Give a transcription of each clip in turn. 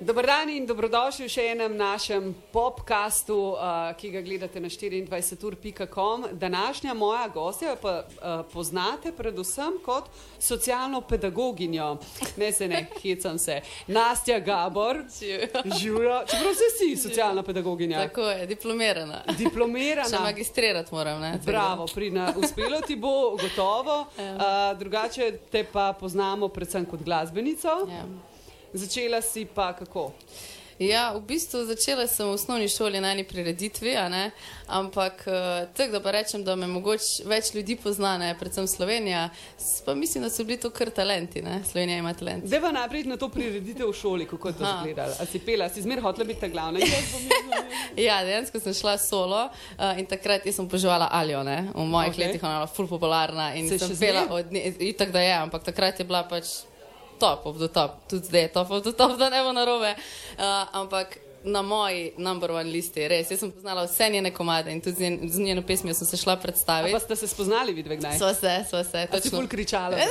Dober dan in dobrodošli v še enem našem podkastu, uh, ki ga gledate na 24.com. Današnja moja gostja pa uh, poznate predvsem kot socialno pedagoginjo. Ne se ne, hecam se. Nastja Gabor. Živijo. Čeprav se si socialna pedagoginja. Tako je, diplomirana. Diplomirana. Še magistrirati moram, ne? Bravo, pridna. Uspelo ti bo, gotovo. Uh, drugače te pa poznamo predvsem kot glasbenico. Ja. Začela si pa kako? Ja, v bistvu začela sem v osnovni šoli na eni prireditvi, ne? ampak uh, tako da pa rečem, da me mogoče več ljudi pozna, ne? predvsem Slovenija, pa mislim, da so bili to kar talenti, ne? Slovenija ima talent. Zdaj pa naprej na to prireditev v šoli, kako je to izgledalo. A si pela, si zmer hotela biti ta glavna. Ja, dejansko sem šla solo uh, in takrat sem poživala Aljo, ne? v mojih okay. letih ona je bila ful popularna in Se sem pela od nje, itak da je, ampak takrat je bila pač top of the top, tudi zdaj je top of the top, da ne bo narobe. Uh, ampak na moji number one listi, res, jaz sem poznala vse njene komade in tudi z, njen, z njeno pesmijo sem se šla A predstaviti. Pa ste se spoznali vidve kdaj? Sva se, sva se, A si ful kričala.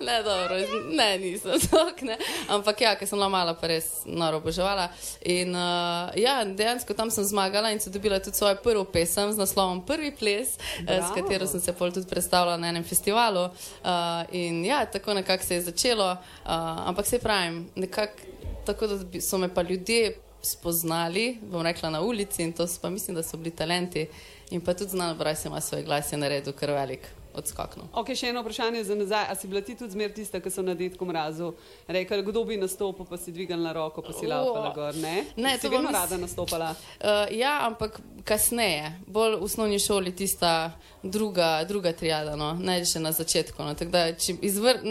Ne, dobro, ne, nisem tok, ne. Ampak ja, ker sem bila mala, pa res noro oboževala. In uh, ja, dejansko tam sem zmagala in sem dobila tudi svojo prvo pesem z naslovom Prvi ples, eh, s Bravo. katero sem se pol tudi predstavila na enem festivalu. Uh, in ja, tako nekako se je začelo. Uh, ampak se pravim, nekako tako, da bi- so me pa ljudje spoznali, bom rekla na ulici in to so pa mislim, da so bili talenti. In pa tudi znano, braj se ima svoj glas je naredil kar velik odskok. No. Ok, še eno vprašanje za nazaj. A si bila ti tudi zmer tista, ki so na detku mrazu rekli, kdo bi nastopil, pa si dvignila roko, pa si O. laupala gor, ne? Ne, si to vedno mis- rada nastopala. Uh, ja, ampak kasneje, bolj v osnovni šoli, tista druga, druga triada, no, že na začetku. No, tako da, izvr...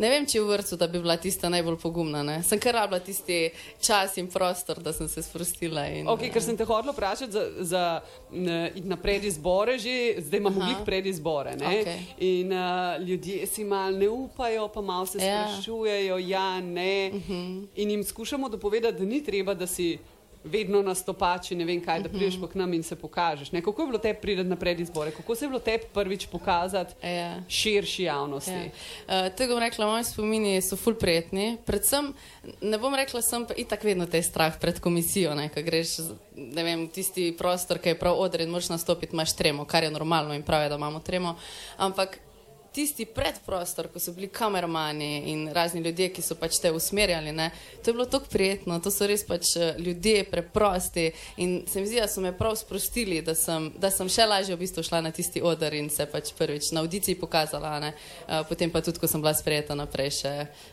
Ne vem, če v vrtu, da bi bila tista najbolj pogumna. Ne. Sem kar rabila tisti čas in prostor, da sem se sprostila. In, Ok, ker sem te hodila vprašati za, za na predizbore, že zdaj imamo glih predizbore. Ne? Okej. In uh, ljudje si mal ne upajo, pa malo se Ja. sprašujejo, ja, ne. Uh -huh. In jim skušamo dopovedati, da ni treba, da si vedno nastopači, ne vem kaj, da prideš pa k nam in se pokažeš. Ne? Kako je bilo tebi priti na predizbore, kako se je bilo tebi prvič pokazati Ja. širši javnosti? Ja. Uh, Tega bom rekla, moji spomini so ful prijetni. Predvsem, ne bom rekla, sem pa itak vedno te strah pred komisijo, ne, ko greš ne vem, tisti prostor, ki je prav odred, moraš nastopiti, imaš tremo, kar je normalno in prav je, da imamo tremo. Ampak tisti predprostor, ko so bili kameramani in razni ljudje, ki so pač te usmerjali, ne, to je bilo tako prijetno, to so res pač eh, ljudje preprosti in se mi zdi, da so me prav sprostili, da sem, da sem še lažje v bistvu šla na tisti odr in se pač prvič na audiciji pokazala, ne, Eh, potem pa tudi, ko sem bila sprejeta naprej še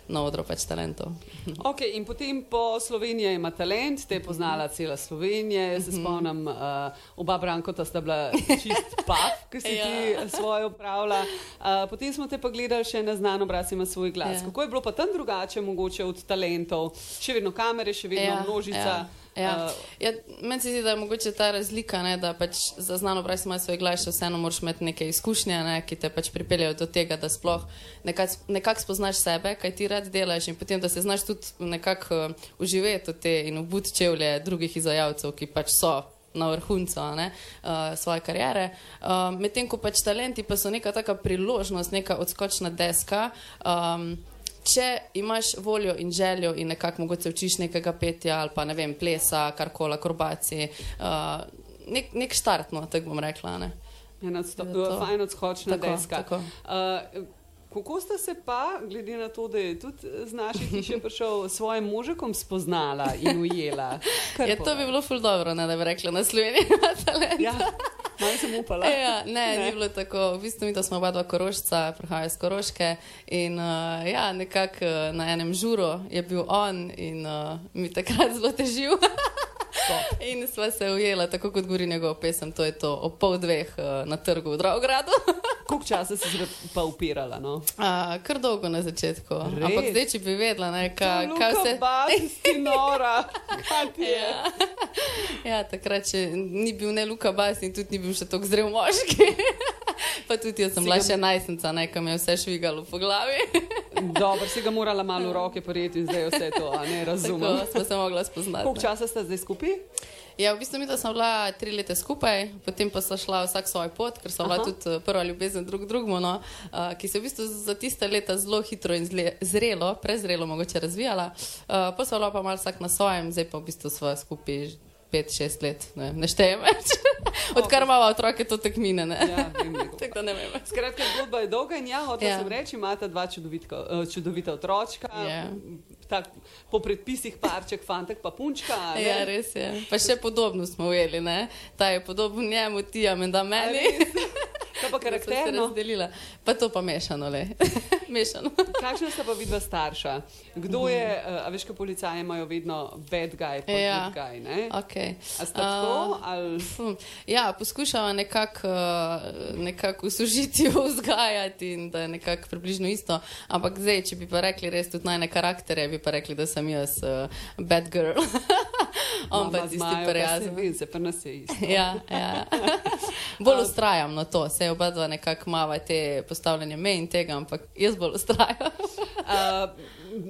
na odro pač talentov. Okay, in potem po Sloveniji ima talent, te je poznala cela Slovenija. Jaz se spomnim, uh, oba Brankota sta bila čist pav, ki si Ja. ti svoje upravlja. Uh, potem smo te pa gledali še na znan obraz, ima svoj glas. Ja. Kako je bilo pa tam drugače, mogoče od talentov? Še vedno kamere, še vedno Ja, množica. Ja, ja. Uh, Ja, meni se zdi, da je mogoče ta razlika, ne, da pač za znano obraz ima svoj glas, še vseeno moraš imeti neke izkušnje, ne, ki te pač pripeljejo do tega, da sploh nekako nekak spoznaš sebe, kaj ti rad delaš in potem, da se znaš tudi nekako uh, uživeti v te in obut čevlje drugih izvajalcev, ki pač so na vrhuncu uh, svoje kariere. Uh, Medtem ko pač talenti pa so neka taka priložnost, neka odskočna deska. Um, Če imaš voljo in željo in nekako mogoče učiš nekega petja ali pa ne vem, plesa, karkoli, akrobacij, uh, nek, nek štart, no, tako bom rekla. Ne. ena odsto- Je to. Fajn odskočna Tako, deska. tako. Uh, Kako ste se pa, glede na to, da je tudi z naše hiše prišel, s svojim možakom spoznala in ujela? Kar Ja, to bi bilo ful dobro, ne, da bi rekla na Sloveniji. Ja, malo sem upala. Ja, ne, ne, Ne. ni bilo tako. V bistvu mi to smo oba dva korošca, prihajajo iz Koroške in uh, ja, nekako uh, na enem žuru je bil on in uh, mi takrat zelo težil. in sva se ujela, tako kot govori njegov pesem, to je to, o pol dveh uh, na trgu v Dravogradu. Koliko časa si se pa upirala? No? Uh, kar dolgo na začetku. Res? Ampak zdaj, če bi vedela, ne, ka, kaj vse. Bas, ti nora. Kaj ti je? Ja. ja, takrat še ni bil ne Luka Bas in tudi ni bil še tako zrel moški. pa tudi jaz sem bila še najstnica, nekam je vse švigalo po glavi. Dobro, si ga morala malo v roke prijeti in zdaj vse to, a ne razumem. Tako smo se mogla spoznati. Koliko časa ste zdaj skupaj? Ja, v bistvu mi, sem bila tri leta skupaj, potem pa sta šla vsak svoj pot, ker sem bila Aha. tudi eh, prva ljubezen drug drugemu, no, uh, ki se je v bistvu za tiste leta zelo hitro in zle, zrelo, prezrelo mogoče razvijala. Uh, pa sva bila pa malo vsak na svojem, zdaj pa v bistvu sva skupaj že pet, šest let, ne, ne štejem več. Odkar imamo otroke, to tekmine. Ne? Ja, vem. Tako da ne vem. Skratka, zgodba je dolga in ja, hotel Ja. sem reči, imate dva čudovitko, eh, čudovita otročka. Ja. Tak, po predpisih parček, fantek pa punčka. a ne? Ja, res je. Pa še podobno smo ujeli, ne? Ta je podoben njemu, ti je menda A meni. Kaj pa karakterno? Pa to pa mešano, le. mešano. Kakšna sta pa vidva starša? Kdo je, uh, a veš, kaj policaje imajo vedno bad guy, pa Ja. good guy, ne? Okay. A sta tako ali... Hm, Ja, poskušava nekako uh, nekak uslužiti, vzgajati in da je nekako približno isto. Ampak zdaj, če bi pa rekli res tudi najne karaktere, bi pa rekli, da sem jaz uh, bad girl. Mama tisti prijazen. vem, se pa nas je isto. Ja, ja. bolj ustrajam na to, se oba dva nekako mava te postavljanje mej in tega, ampak jaz bolj ustrajam. Uh,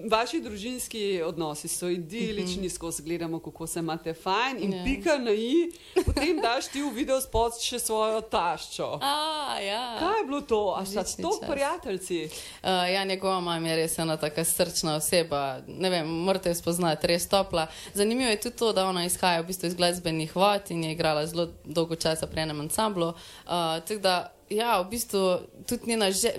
vaši družinski odnosi so idilični, skozi gledamo, kako se imate fajn in Ja. pika na i, potem daš ti v video spot še svojo taščo. A, ja. Kaj je bilo to? A sta to prijateljci? Uh, ja, njegova mama je res ena taka srčna oseba. Ne vem, morate jo spoznati, res topla. Zanimivo je tudi to, da ona izhaja v bistvu iz glasbenih vod in je igrala zelo dolgo časa pri enem ansamblu. Uh, ja, v bistvu tudi njena želja.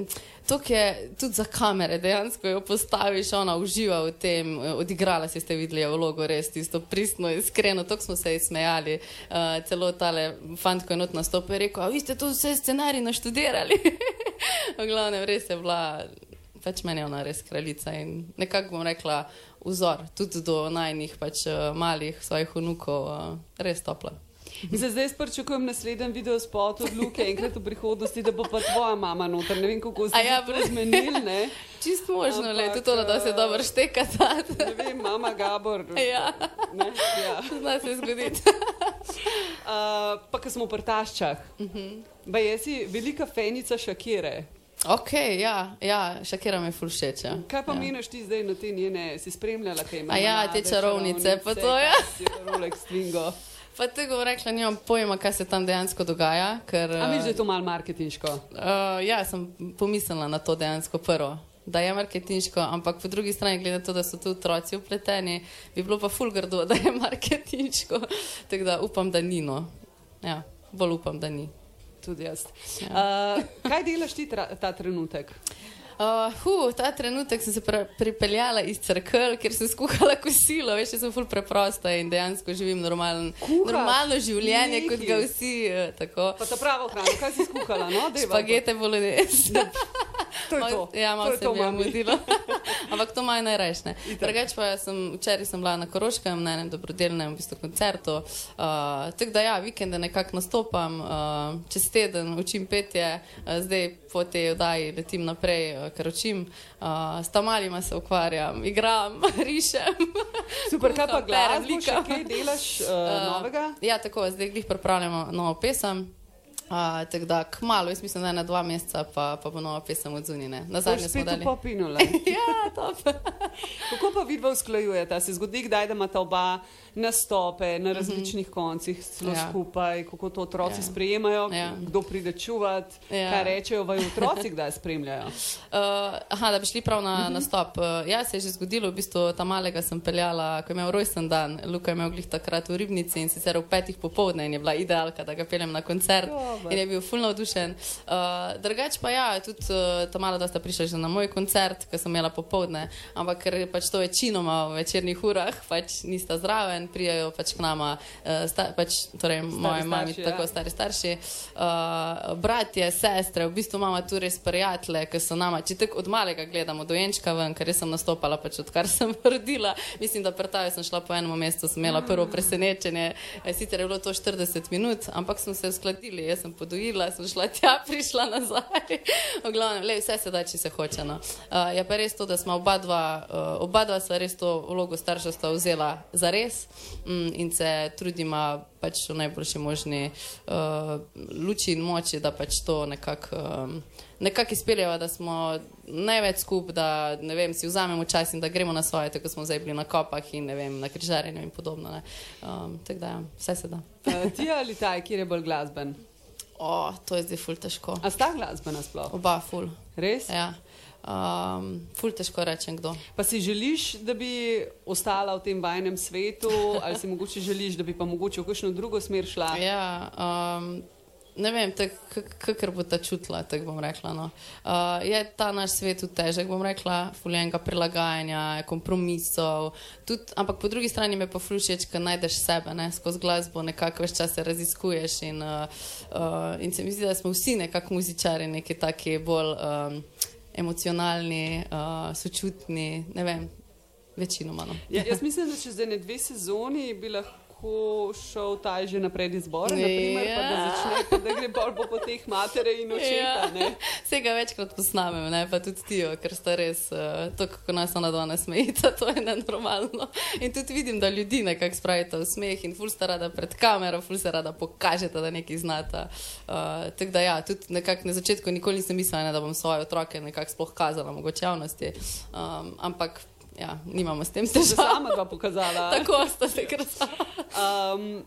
To je tudi za kamere, dejansko jo postaviš, ona uživa v tem, eh, odigrala si ste videli vlogo, res tisto pristno, iskreno, tako smo se smejali. Uh, celo tale fant, ko je not nastopil, je rekel, a vi ste to vse scenarij naštudirali. v glavnem, res je bila, pač meni je ona res kraljica in nekako bom rekla vzor, tudi do najnih pač uh, malih svojih vnukov, uh, res topla. Se zdaj pričakujem naslednji video spot od Luke, enkrat v prihodnosti, da bo pa tvoja mama noter. Ne vem, kako se A ja, je to zmenil, ne? Čist možno, le Ampak, tudi to, da se eh, dobro šteka. ta- Ne vem, mama Gabor. Ja, Ne? Ja. zna se zgoditi. Uh, pa, ko smo v prtaščah. Uh -huh. Ba jesi velika fenica Šakire. Ok, ja, ja Šakira mi ful všeč. Ja. Kaj pa ja. meniš ti zdaj na te njene, si spremljala, kaj ima? A ja, te čarovnice, pa to, ja. kaj si Rolex Twingo. Pa tega bom rekla, nimam pojma, kaj se tam dejansko dogaja. Ker, A misliš, da eh, je to malo marketinško? Uh, ja, sem pomislila na to dejansko prvo, da je marketinško, ampak po drugi strani, glede na to, da so tu otroci upleteni, bi bilo pa fulgardo, da je marketinško. Tako da upam, da ni no. Ja, bolj upam, da ni. Tudi jaz. Ja. Uh, kaj delaš ti ta trenutek? Uh, hu, ta trenutek sem se pripeljala iz crkve, ker sem skuhala kosilo, veš, sem ful preprosta in dejansko živim normalen, Kuhaš? normalno življenje, kot ga vsi. Uh, tako. Pa ta pravo hrano, kaj si skuhala? No? Dejva, Špagete bolognese. To je to. Ja, To malo je se to, mi je mudilo. Ampak to maj. Itak. Drugač pa sem, včeraj sem bila na Koroškem na enem dobrodelnem v bistvu, koncertu. Uh, tako da ja, vikende nekako nastopam, uh, čez teden učim petje, uh, zdaj po tej oddaji letim naprej, uh, ker učim. Uh, s tamalima se ukvarjam, igram, rišem. Super, kaj pa glasbo, kaj delaš uh, Uh, novega? Ja, tako, zdaj glih pripravljamo novo pesem. Uh, tako da, kmalo, jaz mislim, da je na dva meseca, pa, pa bo nova pesem od zunine. Na zadnje smo dali. Ja, top. Kako pa vidva usklajujeta? Se zgodi kdaj, da imata oba nastope na različnih koncih celo Ja. skupaj, kako to otroci Ja. sprejemajo, Ja. kdo pride čuvat, Ja. kaj rečejo, vaj otroci kdaj spremljajo. Uh, aha, da bi šli prav na nastop. Uh, ja, se je že zgodilo, v bistvu ta malega sem peljala, ko je imel rojsten dan. Luka je imel glih takrat v ribnici in sicer v petih popovdne in je bila idealka, da ga peljem na koncert. Dober. In je bil fulno navdušen. Uh, drugač pa ja, tudi uh, ta mala, da sta prišla že na moj koncert, ki sem imela popovdne, ampak ker pač to večinoma v večernih urah, pač nista zraven, prijajo pač k nama, uh, sta, pač, torej moje mami, starši, tako ja. stari starši, uh, bratje, sestre, v bistvu imamo tu res prijatelje, ki so nama, če tako od malega gledamo, dojenčka ven, ker sem nastopala, pač odkar sem rodila. Mislim, da prtajo sem šla po enem mestu, sem imela prvo presenečenje, Eh, sicer je bilo to 40 minut, ampak smo se uskladili, jaz sem sem podojila, sem šla tja, prišla nazaj. v glavnem, le, vse se da, če se hoče. No. Uh, je pa res to, da smo oba dva, uh, oba dva sva res to vlogo starševstva vzela za res um, in se trudima pač v najboljši možni uh, luči in moči, da pač to nekako. Um, nekako izpeljejo, da smo največ skupaj, da ne vem, si vzamemo čas in da gremo na svoje, tako smo zdaj bili na kopah in vem, na križarjenju in podobno. Um, tako da, ja, vse se da. Ti ali taj, kjer je bolj glasben? O, to je zdaj ful težko. A sta glasbena sploh? Oba ful. Res? Ja. Um, ful težko rečem, kdo. Pa si želiš, da bi ostala v tem vajnem svetu, ali si mogoče želiš, da bi pa mogoče v kakšno drugo smer šla? Ja, um, ne vem, kako bo ta čutila, tako bom rekla. No. Uh, je ta naš svet težek, bom rekla, fuljenega prilagajanja, kompromisov, tudi, ampak po drugi strani me pa flušeč, ker najdeš sebe, ne, skozi glasbo nekako več časa raziskuješ in, uh, uh, in se mi zdi, da smo vsi nekako muzičari, neki taki bolj um, emocionalni, uh, sočutni, ne vem, večinoma. No. Ja, jaz mislim, da čez ene dve sezoni bi lahko lahko šel ta že naprej izbor, naprimer, ja. pa da ja. začne, pa da gre bolj po teh matere in očeta. Ja. Vsega večkrat posnamem, ne? pa tudi ti, ker sta res, uh, to kako nas ona dva nasmejita, to je nenormalno. In tudi vidim, da ljudi nekako spravite v smeh in ful sta rada pred kamero, ful se rada pokažete, da nekaj znata. Uh, tako da ja, tudi nekako na začetku nikoli nisem mislila, ne, da bom svoje otroke nekako sploh kazala mogoče javnosti. Um, ampak ja, nimamo s tem težav. Ste sama dva pokazala. Tako ste se krasali. Um,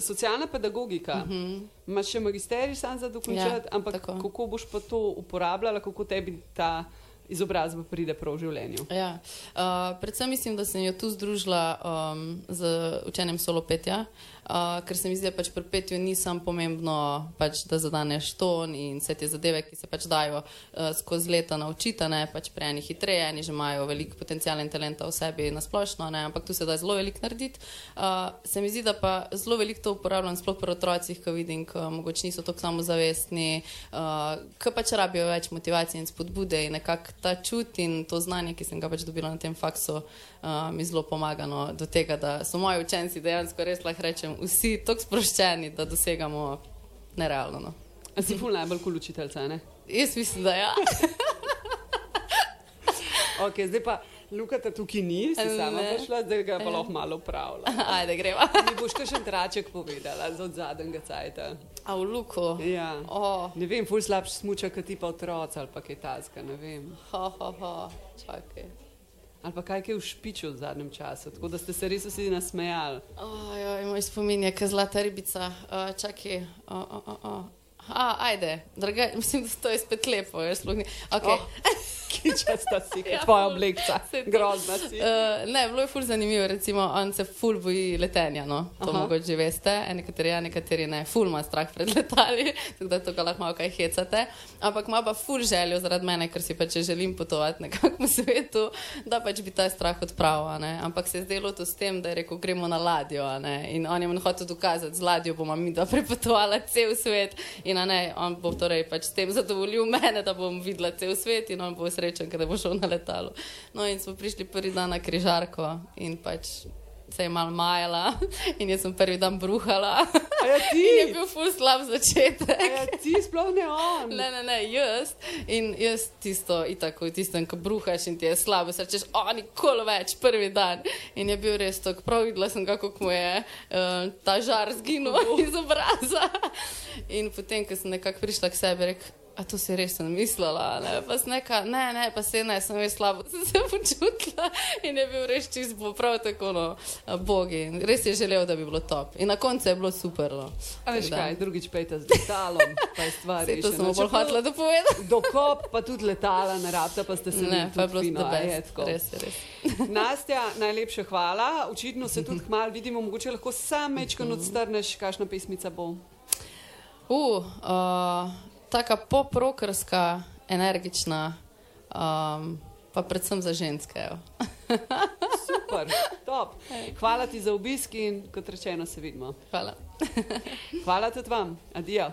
socialna pedagogika, uh -huh. imaš še magisterij sam za dokončati, ja, ampak tako. kako boš pa to uporabljala, kako tebi ta izobrazba pride prav v življenju. Ja. Uh, predvsem mislim, da sem jo tu združila um, z učenjem solopetja. Uh, Uh, ker se mi zdi, da pač pri petju ni samo pomembno, pač, da zadaneš ton in vse te zadeve, ki se pač dajo uh, skozi leta naučiti, ne pač prej eni hitreje, eni že imajo veliko potencijala in talenta v sebi na splošno, ne, ampak tu se da zelo veliko narediti. Uh, se mi zdi, da pa zelo veliko to uporabljam, sploh pri otrocih, ki vidim, ki mogoče niso tako samozavestni, uh, ki pač rabijo več motivacije in spodbude in nekako ta čut in to znanje, ki sem ga pač dobila na tem faksu, uh, mi zelo pomaga no, do tega, da so moji učenci dejansko res lahko rečem vsi tako sproščeni, da dosegamo nerealno. No. Si ful najbolj kul učiteljca, ne? Jaz mislim, da ja. ok, zdaj pa. Luka, ta tukaj ni, si sama prišla, zdaj ga pa lahko malo upravlja. Ajde, greva. Mi boš še traček povedala od zadnjega cajta. A v Luku? Ja. Oh. Ne vem, ful slabš smuča, kot ti pa otroci ali pa kaj taska, ne vem. Ha, ha, ha, čakaj ali pa kaj je v špiču v zadnjem času, tako da ste se res vsi nasmejali. Ojoj, moj spomin je, kaj zlata ribica, uh, čakaj. Uh, uh, uh, uh. A, ajde, draga, mislim, da to je spet lepo, jaz sploh ni. Okay. Oh. kičasta si, ja, tvoja obleka, grozna si. Uh, ne, bilo je ful zanimivo, recimo, on se ful boji letenja, no, to Aha. mogoče že veste, nekateri ja, nekateri ne, ful ima strah pred letali, tako da to ga lahko malo kaj hecate, ampak ima pa ful željo zaradi mene, ker si pa če želim potovati nekako po svetu, da pač bi ta strah odpravil, ne, ampak se je zdelo to s tem, da je rekel, gremo na ladjo, ne, in on je mi hotel dokazati, z ladjo bomo mi da prepotovala cel svet in ne, on bo torej pač s tem zadovoljil mene, da bom videla cel svet in on bo srečen ker bo šel na letalo. No, in smo prišli prvi dan na križarko in pač se je mal majala in jaz sem prvi dan bruhala. Ja, ti je bil ful slab začetek. Ja, ti sploh ne on. Ne, ne, ne, jaz. In jaz tisto, tako tistem, ko bruhaš in ti je slabo, se rečeš, o, nikoli več, prvi dan. In je bil res tako, prav videla sem, kako mu je uh, ta žar zginil uh. iz obraza. In potem, ko sem nekako prišla k sebi, rekel, A to si res sem mislila, ne, pa neka, ne, ne, pa se ne, sem res slabo sem se počutila in je bil res čist bo prav tako, no, bogi. Res je želel, da bi bilo top. In na koncu je bilo super, no. A veš kaj, drugič pejta z letalom, pa je stvar. To sem bolj hotela da povedati. Dokop pa tudi letala, ne rabta, pa ste se ne, pa je bilo fino, je tako. Res res. Nastja, najlepša hvala. Očitno se tudi hmal vidimo, mogoče lahko sam mečkan odstrneš, kakšna pesmica bo. Uh, uh, taka poprokrska, energična, um, pa predvsem za ženske. Super, top. Hvala ti za obisk in kot rečeno, se vidimo. Hvala. Hvala tudi vam. Adijo.